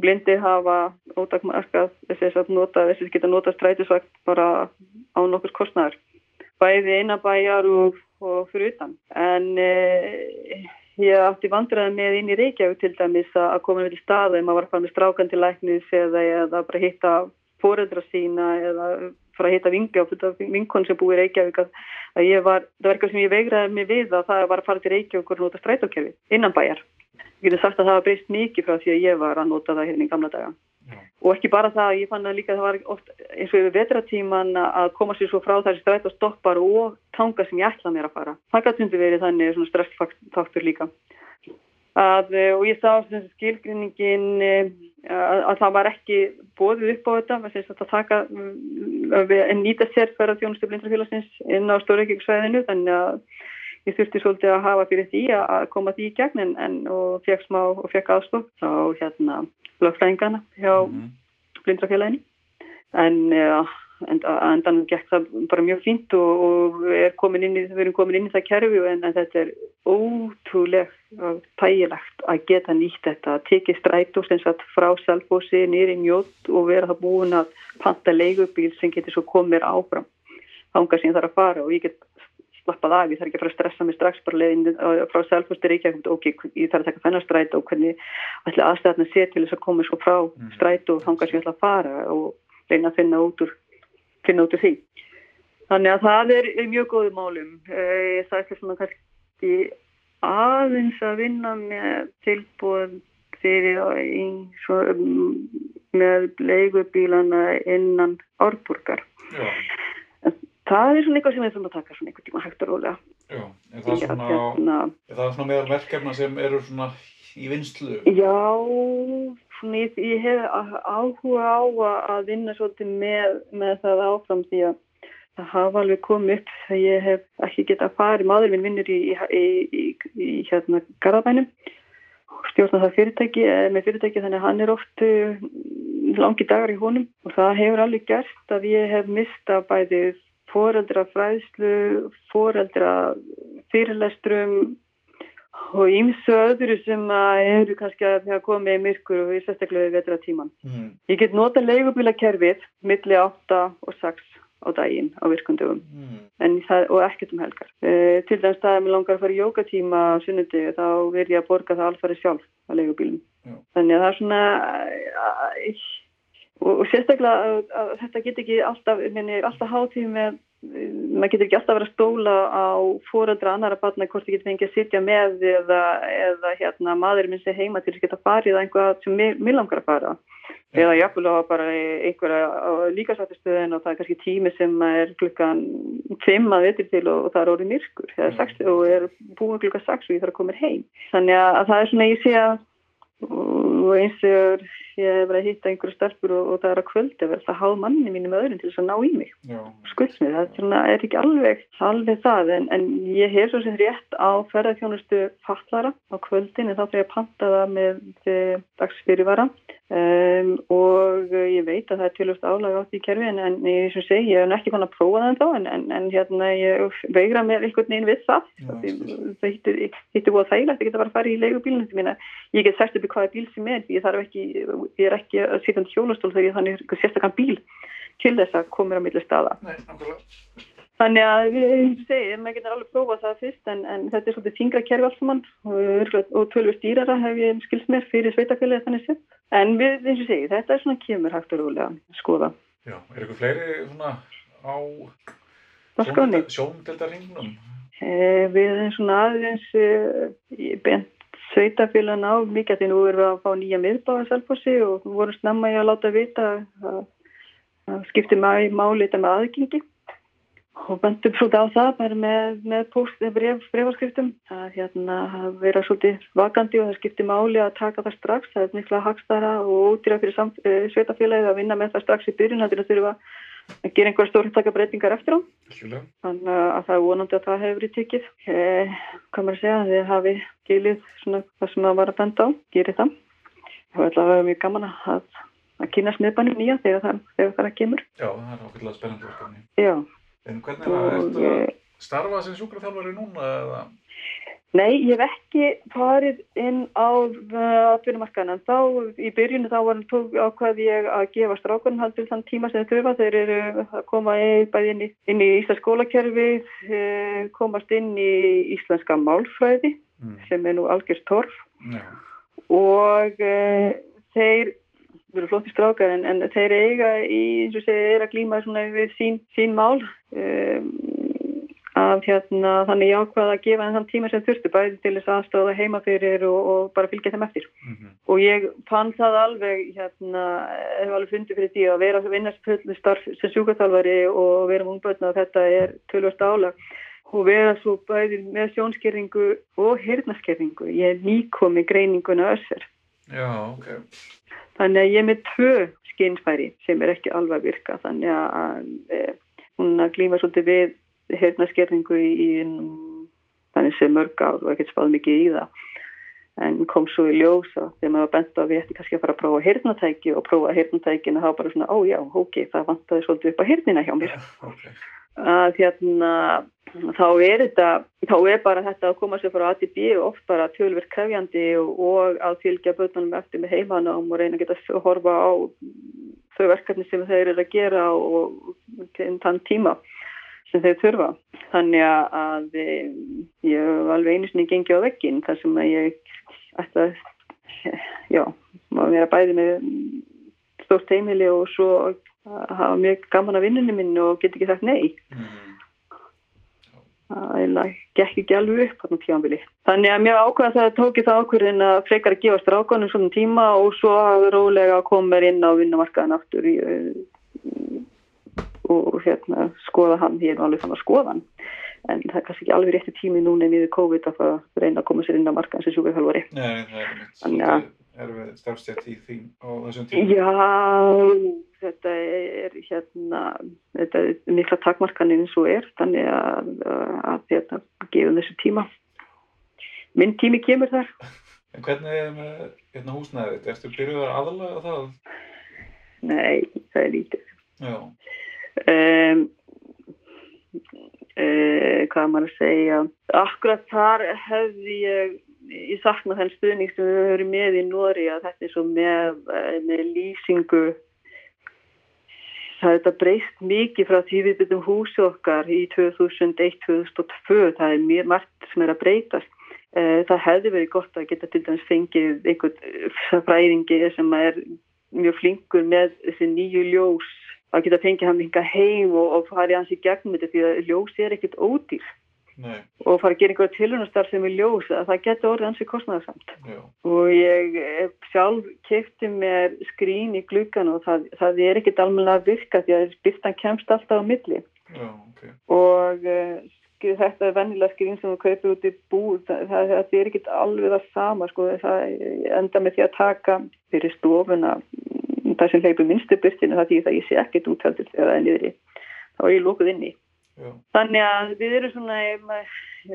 blindir hafa ótakmarkað þess að nota, þess að geta nota strætisvagt bara á nokkurs kostnæður. Bæði innabæjar og, og fyrir utan. En uh, ég átti vandræði með inn í Reykjavík til dæmis að koma með til staða ef maður var að fara með strákan til læknis eða, eða bara hitta foreldra sína eða fara að hitta vingja vinkon sem búið í Reykjavík að ég var, það var eitthvað sem ég veigraði mig við að það var að fara til Reykjavík og nota strætókjöfi innan bæjar. Ég geti sagt að það var breyst mikið frá því að ég var að nota það hérna í gamla daga. Og ekki bara það, ég fann að líka það var oft eins og yfir vetratíman að koma sér svo frá þessi strætó stoppar og tanga sem ég ætla mér að fara. Það gæti undir verið þannig svona stressfaktur líka. Að, eh, og ég sá skilgrinningin eh, að, að það var ekki bóðið upp á þetta að, taka en nýta sér fyrir þjónustu blindrafélagsins inn á Stóreikíksvæðinu þannig að ég þurfti svolítið að hafa fyrir því að koma því í gegn en, en og fekk smá og fekk aðstof þá hérna lögfræðingana hjá Mhm. blindrafélaginu en uh, endan gekk það bara mjög fínt og, og er komin inn í, við erum komin inn í það kerfi en, en þetta er ótrúlegt og tægilegt að geta nýtt þetta að tekið strætó sem sagt frá Selfossi nýri njótt og vera það búin að panta leigubíl sem getur svo komið áfram þángar sem ég þarf að fara og ég get slappað af, ég þarf ekki að fara að stressa mig strax bara leiðin frá Selfoss til Reykjavík ok, ég þarf að taka þennan strætó og hvernig ætla aðstæðan að sé til þess að koma svo frá Mhm. strætó og þángar sem ég ætla að fara og reyna að finna út úr finna út úr því. Þannig að það er mjög góðum málum. Eh, Það er ekki svona kannski aðeins að vinna með tilbúð fyrir með leigubílana innan árburgar. Já, Það er svona eitthvað sem við þurfum að taka svona einhvern tíma hægt og rólega. já. Er það að, svona, hérna, er það svona meðal verkefna sem eru svona í vinslu? Já, svona ég, ég hef áhuga á að- að vinna svolítið með, með það áfram því að það hafa alveg komið upp að ég hef ekki getað farið, maður minn vinnur í, í, í, í, hérna Garðabænum stjórna það fyrirtæki, eh, með fyrirtæki þannig að hann er oft uh, langi dagar í honum og það hefur alveg gert að ég hef mista bæði foreldra fræðslu, foreldra fyrirlestrum og ímsu öðru sem eru kannski að komið í myrkur og í sérstaklega vetra tíman. Mm. Ég get nota leigubílakerfið milli 8 og 6 á daginn á virkundugum Mm. það, og ekkert um helgar. E, til dæmis það að mér langar að fara í jógatíma á sunnudegi þá verð ég að borga það alfæri sjálf á leigubílum. Þannig að það er svona æ, og, og sérstaklega að, að þetta get ekki alltaf, minni, alltaf hátíð með maður getur ekki alltaf verið að stóla á fóreldra annara barna hvort þið getur fengið að sitja með eða, eða hérna, maður minn sé heima til þess að geta farið að einhvað sem mér, langar að fara. Eða jafnvel á bara einhverja líkasvættistöðin og það er kannski tími sem er klukkan 5 að veitir til og, og það er orðið myrkur eða 6 og er búin klukkan 6 og ég þarf að koma heim. Þannig að, að það er svona ég sé að og eins og ég hef verið að hitta einhverju stelpur og, og það er að kvöldi að verða það háð manni mínum öðrum til þess að ná í mig. Já. skuldmið, það er, er ekki alveg alveg það, en, en ég hef svo sem rétt á ferðarþjónustu fallara á kvöldin en þá fyrir ég að panta það með dagsfyrirvara. Um, og ég veit að það er tilvægst álag á því kerfi en, ég sem segi, ég hef ekki konar að prófa það en þá en, en, en hérna ég veigra mér einhvern veginn við það. Já, það hittir, búið að þægilegt að geta bara að fara í leigubílunum til mína ég get sett upp í hvaða bíl sem er ég þarf ekki, ég er ekki að sitja um hjólastól þegar ég þannig er sérstakann bíl til þess að koma mér á milli staða. Nei. Þannig að við segjum, maður getur alveg prófað það fyrst en, en þetta er svolítið þingra kerfi alls saman og, og tölvur stýrara hef ég skilst mér fyrir sveitafélagi þannig sér. En við, eins og segi, þetta er svona kemur hægt og rólega að skoða. Já, er ykkur fleiri svona á sjóndeldarringnum? Eh, við erum svona aðeins eh, bent sveitafélagin á mikið því. Nú erum við að fá nýja miðbáða selfossi og vorum snemma í að láta vita að, að skipti máli þetta með aðgengi. Og bentum svolítið á það bara með, með post, bref, brefarskriftum að hérna að vera svolítið vakandi og það skipti máli að taka það strax. Það er mikla hagstæra og ódýra fyrir samt, uh, sveitafélagið að vinna með það strax í byrjun þannig að þurfa að gera einhverja stórhættaka breytingar eftir á. Þannig að það er vonandi að það hefur verið tekið. Eh, maður að segja, þið hafi gilið svona það sem það var að benda á. Gerir það. Og ætla að vera mjög gaman að, að kynna smiðbænum nýja þegar það, þegar það kemur. Já, það er ákveðlega spennandi já, En hvernig er það, og ertu að eh, starfa sem sjúkraþjálfari núna eða? nei, ég hef ekki farið inn á atvinnumarkaðan en þá í byrjunu þá var tók ákvað ég að gefa strákunum haldur þann tíma sem þau þurfa. Þeir eru að koma bæði inn í, inn í Íslands skólakerfi eh, komast inn í íslenska málfræði Mm. sem er nú algjörst torf. Já, og uh, þeir við erum flotti strákar en, en þeir eiga í, eins og segja, er að glíma svona við sín, sín mál. Um, að hérna þannig ég ákvaða að gefa þann tíma sem þurftu bæði til þess aðstóða heima fyrir og, og bara fylgja þeim eftir mhm, og ég fann það alveg hérna, hef alveg fundið fyrir því að vera að vinna sem fullu starf sem sjúkarþálfari og vera með ungbötna að þetta er tölvast álag og vera svo bæði með sjónskerringu og hirnaskerringu. Ég er nýkomi greininguna össur. já, ok. Þannig að ég er með tvö skinnfæri sem er ekki alveg virka. Þannig að e, hún að glíma svolítið við hirnaskerringu í, í þannig sem mörg ár og ekkert spáð mikið í það. En kom svo í ljósa þegar maður bent á að við ætti kannski að fara að prófa hirnatæki og prófa hirnatækin og þá bara svona, ó já, ok, það vantaði svolítið upp á hirnina hjá mér. Já, ok. að hérna þá er þetta, þá er bara þetta að koma sér frá ATB oft bara tölverk krefjandi og, og að fylgja börnunum eftir með heimanám og reyna að geta horfa á þau verkefni sem þeir eru að gera og þann tíma sem þeir þurfa. Þannig að eh, ég hef alveg einu sinni gengið á veggin þar sem að ég ætti að, já, maður vera bæði með stórt heimili og svo að hafa mjög gaman að vinnunni minn og get ekki sagt nei. Mm. Það gekk ekki alveg upp hann tímanbili. Þannig að mér ákvæða það tók ég það ákvörðin að frekar að gefa strákanum svona tíma og svo að rólega koma mér inn á vinnumarkaðan aftur í, uh, og hérna skoða hann, ég er alveg þannig að skoða hann. En það er kannski ekki alveg rétti tími núna niður COVID að að reyna að koma sér inn á markaðan sem mitt. Þannig að- Svolítið erfið starfstjætt í því á þessum tíma. Já, þetta er hérna, þetta er mikla takmarkanir eins og er, þannig að, að þetta gefum þessu tíma. Minn tími kemur þar. En hvernig er með hérna, húsnæðið? Ertu byrjuð að aðlaga það? Nei, það er lítið. Já. Um, uh, hvað maður að segja? Akkurat þar hefði ég, ég sakna þenn stuðning sem við höfum með í Nóri að þetta er svo með, eh, með lýsingu. Það er þetta breyst mikið frá því við byrjum húsi okkar í 2001-2002 það er mjög margt sem er að breytast. Eh, það hefði verið gott að geta til dæmis fengið einhvern fræðingi sem er mjög flinkur með þessi nýju ljós að geta fengið hann hinga heim og, og farið hans í gegnum þetta því að ljós er ekkert ódýr. Nei, og fara að gera einhverja tilhörnastar sem er ljós að það getur orðið hansi kostnæðarsamt já. og ég sjálf kefti mér skrín í gluggan og það, það er ekkert almennilega að virka því að byrtan kemst alltaf á milli. Já, ok. og uh, þetta er vennilega skrín sem þú kaupir út í búð það, það, það er ekkert alveg það sama sko, það enda með því að taka fyrir stofuna það sem hleypur minnstu byrtinu það því að ég sé ekkert úthaldur þegar það er niður í þá er ég lókuð inni Já, Þannig að við erum svona,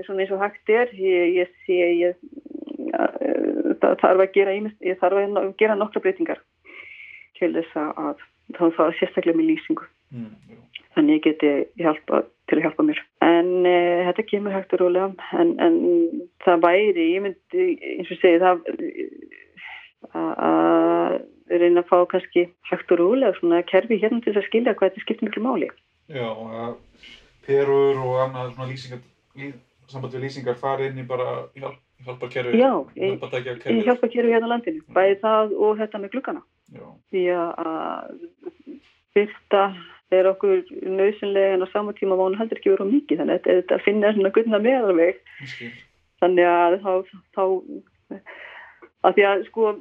svona eins og hægt er, ég, ég sé, ég, uh, það þarf að gera, ég þarf að gera nokkra breytingar til þess að, þá er það sérstaklega með lýsingu. mm. Þannig ég geti hjálpa, til að hjálpa mér. En uh, þetta kemur hægt og rólega, en, en það væri, ég myndi, eins og segi, það að- að reyna að fá kannski hægt og rúlega svona kerfi hérna til að skilja hvað þetta skiptir miklu máli. Já, perur og annað svona lýsingar, lý, samband við lýsingar fari inn í bara hjálp, hjálparkerfi, Já, ég, hjálpartækjakerfi. ég hjálpa hérna á landinu, bæði það og þetta með gluggana. Já, Því að byrta er okkur nöðsynlega en á sama tíma má hún heldur ekki vera of mikið þannig að þetta finna svona gullna meðalveg þannig að þá, þá að því að sko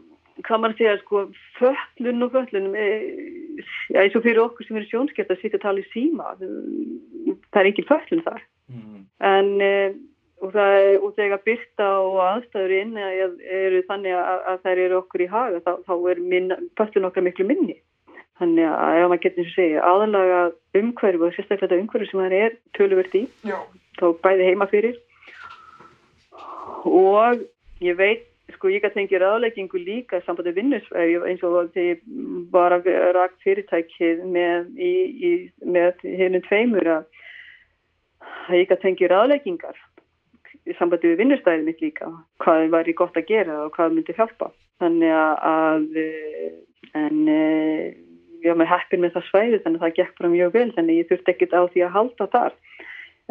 hvað maður segja sko föllun og föllun e, já eins og fyrir okkur sem eru sjónskert að sitja að tala í síma það er engin föllun þar Mm. en e, og, það, er- og þegar byrta og aðstæður inn eru þannig að, að þær eru okkur í haga þá, þá er minna, föllun okkar miklu minni þannig að ef maður getur eins og segja aðalaga umhverfi og sérstaklega þetta umhverfi sem það er töluvert í Já. þá bæði heima fyrir og ég veit sko ég gæti fengið ráðleggingu líka sambandi vinnusvæði eins og þegar ég var að rakt fyrirtækið með, með hérna tveimur að ég gæti fengið ráðleggingar sambandi við vinnustæðið mitt líka hvað væri gott að gera og hvað myndi hjálpa. Þannig að, eh, en eh, ég var með heppin með það svæði þannig að það gekk bara mjög vel þannig ég þurfti ekkit á því að halda þar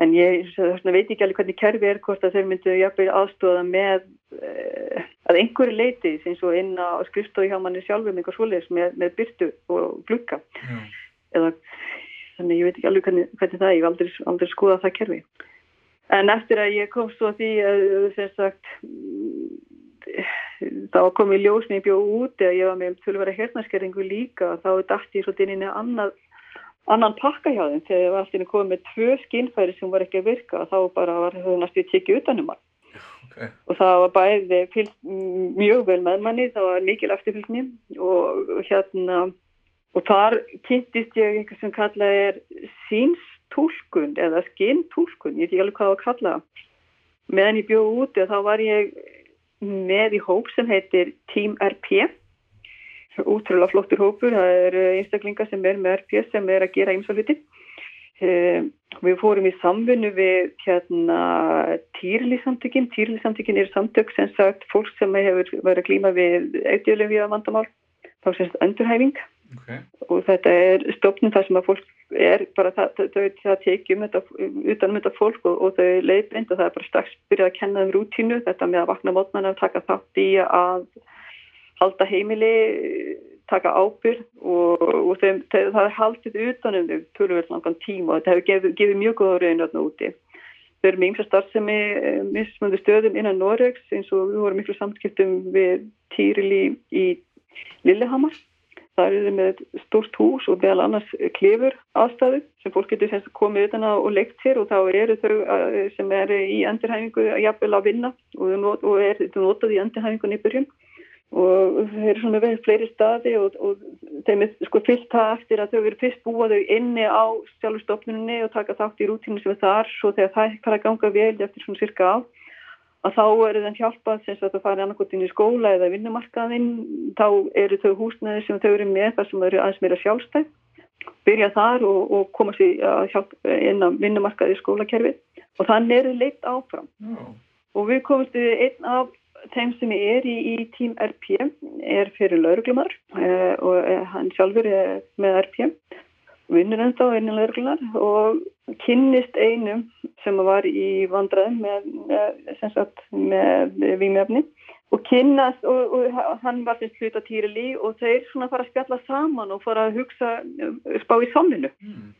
en ég svona, veit ekki alveg hvernig kerfi er hvort að þeir myndu jafnveg aðstóða með uh, að einhverju leiti eins og inn á skrifstofi hjá manni sjálfum eitthvað svoleiðis með, með byrtu og glukka eða þannig ég veit ekki alveg hvernig, hvernig það er, ég hef aldrei, aldrei skoðað það kerfi. En eftir að ég kom svo því að sem sagt þá kom í ljós með ég bjóð út eða ég var með tölvara hérnarskerringu líka þá dætti ég svolítið inn í annað annan pakka hjá þeim þegar var alltaf komið með tvö skinnfæri sem var ekki að virka. Þá bara var það næstu að tekja utanum hann. Ok. og það var bæði fylgt mjög vel með manni, það var mikil eftirfylgni og og hérna og þar kynntist ég eitthvað sem kallað er sínstúlkun eða skintúlkun, ég veit ekki alveg hvað að kalla meðan ég bjóð úti og þá var ég með í hóp sem heitir Team RP útrúlega flottur hópur, það eru einstaklingar sem er með RP sem er að gera ymsalviti Um, við fórum í samfunnu við hérna týrlýsamtökin, týrlýsamtökin eru samtök sem sagt fólk sem hefur verið að glíma við eitthvað við vandamál, þá semst endurhæfing. Ok. og þetta er stofnum þar sem að fólk er bara það, það, það, tekjum utanum þetta fólk og, og þau leiðbind og það er bara strax byrjað að kenna þeim rútínu, þetta með að vakna mótmann að taka þátt í að halda heimili, taka ábyrg og, og þeim, þeim, það er haldið utanum þau tölvöld langan tíma og þetta hefur gefið, gefið mjög góða raun þarna úti. Þau eru með ymsa starfsemi mismunandi stöðum innan Noregs eins og við vorum miklu samskiptum við Týrili í Lillehammer. Það eru með stórt hús og meðal annars klifur aðstæðu sem fólk getur komið utan að og leikt sér og þá eru þau eh, sem eru í endurhæfingu jafnvel að vinna og, þau not- og er notað í endurhæfingunni í byrjun og þeir eru svona verið fleiri staði og, og þeim er sko fyllt það eftir að þau eru fyrst búa þau inni á sjálfur stofnunni og taka þátt í rútínu sem er þar. Svo þegar það fara að ganga vel eftir svona cirka á að þá eru þeim hjálpað sem sagt að fara annarkot inn í skóla eða vinnumarkaðinn. Þá eru þau húsnæði sem þau eru með þar sem þau eru aðeins meira sjálfstæð byrja þar og, og koma sér að hjálpa inn á vinnumarkaði í skólakerfi og þannig eru leitt áfram. Já. og við komumst við einn af þeim sem er í, í tím RP er fyrir lauruglumar uh, og eh, hann sjálfur er með RP vinnur ennþá innan lauruglunar og kynnist einum sem var í vandræðum með, með, með vímefni og kynnast og, og hann var þess hluta týrili og þeir svona fara að spjalla saman og fara að hugsa eh, spá í samlinu Mm.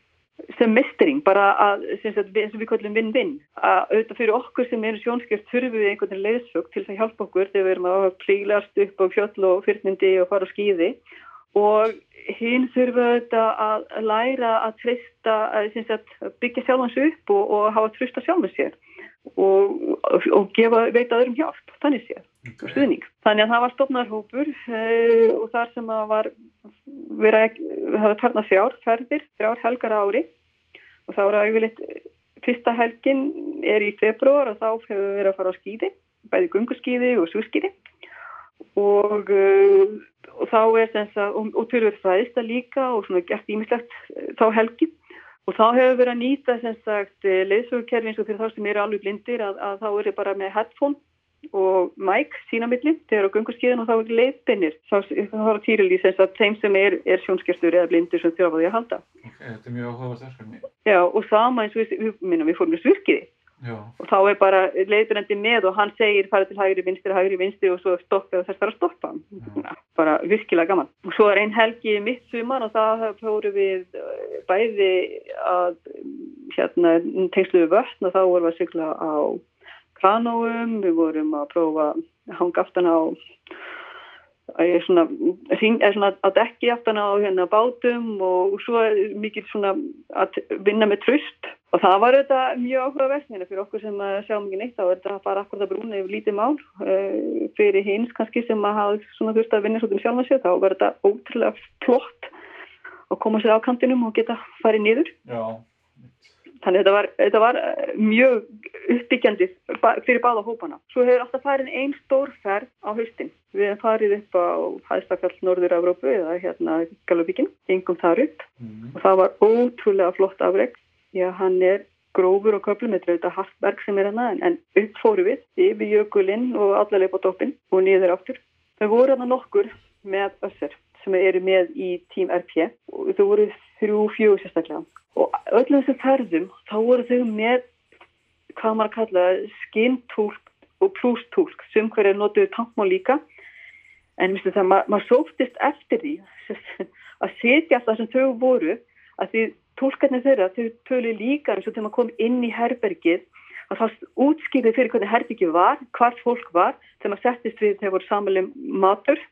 Sem mestring, bara að, sem sagt, við- og við kallum vinn-vinn, að auðvitað fyrir okkur sem eru sjónskjöld þurfum við einhvern veginn leiðsög til að hjálpa okkur þegar við erum að klílast upp á fjöll og fyrnindi og fara á skýði og hinn þurfum auðvitað að læra að treysta, að, sem byggja sjálfans upp og, og hafa trösta sjálfum sér og, og, gefa, veita öðrum hjálp, þannig séð Ok. og stuðning. Þannig að það var stofnarhópur uh, og þar sem að var verið að hafa farna þrjár ferðir, þrjár helgar ári. Og þá er að yfirleitt fyrsta helgin er í februar og þá hefur við verið að fara á skýði, bæði gunguskýði og súskýði og, uh, og þá er þess að, og, og tölur fræðista líka og svona gert ímislegt uh, þá helgin og þá hefur verið að nýta sem sagt leiðsögukerfi eins og fyrir þá sem eru alveg blindir að, að þá eru bara með headphone og Mike sína milli, þeir eru á gönguskíðin og þá er leiðbennir, þá þá var Týrili sem sagt þeim sem er, er sjónskerstur eða blindur sem þurfa á því að halda. Ok, þetta er mjög áhugavert verkefni. Já, og sama eins og við, við, minna, við fórum í svirkiði Já, og þá er bara leiðbennandi með og hann segir farið til hægri vinstri, hægri vinstri og svo stoppið og þess að stoppa. Ja, bara virkilega gaman. Og svo er einn helgi mitt sumar og það fóru við eh, bæði að hérna tengslu við vötn og þá vorum við að sykla á kranóum, við vorum að prófa að hanga aftan á að svona, að dekki aftan á hérna bátum og svo mikið að vinna með tröst og það var auðvitað mjög áhugavert hérna fyrir okkur sem að sjá mikið neitt er þetta bara akkurat að brúna yfir lítið mál uh, fyrir hins kannski sem að hafa þurft að vinna svolítið með sjálf að sér þá var þetta ótrúlega flott að koma sér á kantinum og geta farið niður. Já, Þannig að þetta var, þetta var eh, mjög uppbyggjandi fyrir báða hópana. Svo hefur alltaf farin einn stórferð á haustin. Við hefum farið upp á hæðstakall Norður Evrópu eða hérna Galubíkin, gengum þar upp mm. og það var ótrúlega flott afreg. Já, hann er grófur og köflum, þetta er auðvitað Hartberg sem er hana, en, en upp fóru við yfir jökulinn og allaveg på toppin og niður áttur. Það voru hana nokkur með össur sem eru með í Team RP og þau voru þrjú, fjögur sérstaklega. Og öllum þessum ferðum þá voru þau með hvað maður að kalla skintúlk og plústúlk. Sem hverju notuðu tankmál líka. En það, ma maður sóftist eftir því að setja alltaf sem þau voru að því tólkarnir þeirra þau tölu líka eins og þegar maður kom inn í herbergið að það útskýrði fyrir hvernig herbergið var, hvert fólk var þegar maður settist við þegar voru samanlega matur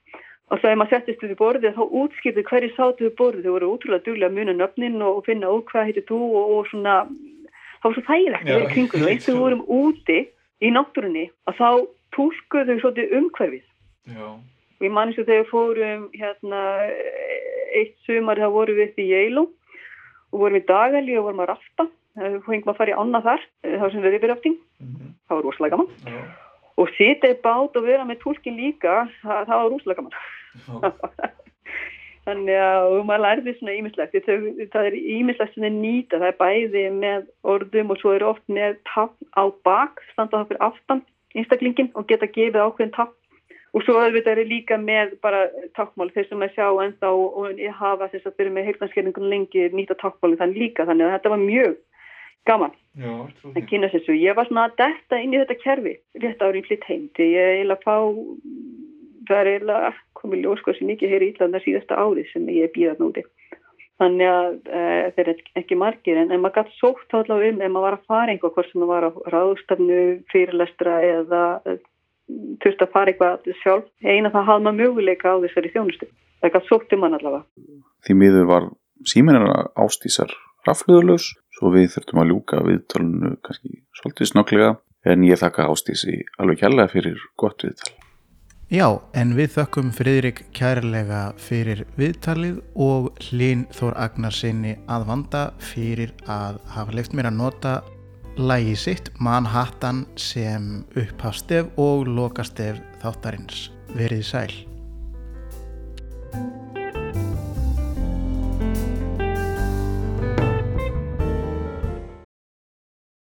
og ef maður settist við borðið þá útskýrði hverju sátu við borðið. Þau voru útrúlega duglega að muna nöfnin og finna út hvað heitir þú og, og svona það var svo þægilegt að vera í kringum og ég við vorum úti í náttúrunni að þá tólkuðu þau svolítið umhverfið. Já, og ég man eins og þegar við fórum hérna eitt sumar þá vorum við upp í Yale og vorum í dagali og vorum að rafta. Við fengum að fara í annað þar eh, þá sem við erum rafting, mm. gaman. Já, og sitja í bát og vera með tólkin líka það, það var rosalega gaman. Já, þannig að maður lærði svona ímislegt það er ímislegt er nýta. Það er bæði með orðum og svo er oft með tafn á bak standa það fyrir aftan einstaklingin og geta gefið ákveðin tafn og svo auðvitað er líka með bara takkmál þeir sem að sjá ennþá og, hafa þess að byrja með heildanskerningun lengi nýta takkmáli þannig líka. Þannig að þetta var mjög gaman því. kynna svo. Ég var svona að detta inn í þetta kerfi rétt árið flytt heim því ég er eiginlega að fá það er eiginlega komið ljós hvað sem mikið heyri ítlaðna síðasta árið sem ég er býðað núti. Þannig að e, þeir eru ekki margir en, en maður gæti sótt allavega um ef maður var að fara einhvað hvort sem maður var á ráðstafnu, fyrirlestra eða e, þurfti að fara eitthvað sjálf. Eina það hafði maður möguleika á þessari þjónustu. Það gæti sótt um hann allavega. Því miður var síminara ástísar rafluðurlaus, svo við þurftum að ljúka viðtalinu kannski svolítið snögglega, en ég þakka ástísi alveg kærlega fyrir gott viðtal. Já, en við þökkum Friðrik kærlega fyrir viðtalið og Hlín Þór Agnarsinni að vanda fyrir að hafa leift mér að nota lægi sitt Manhattan sem upphafstef og lokastef þáttarins. Verið sæl.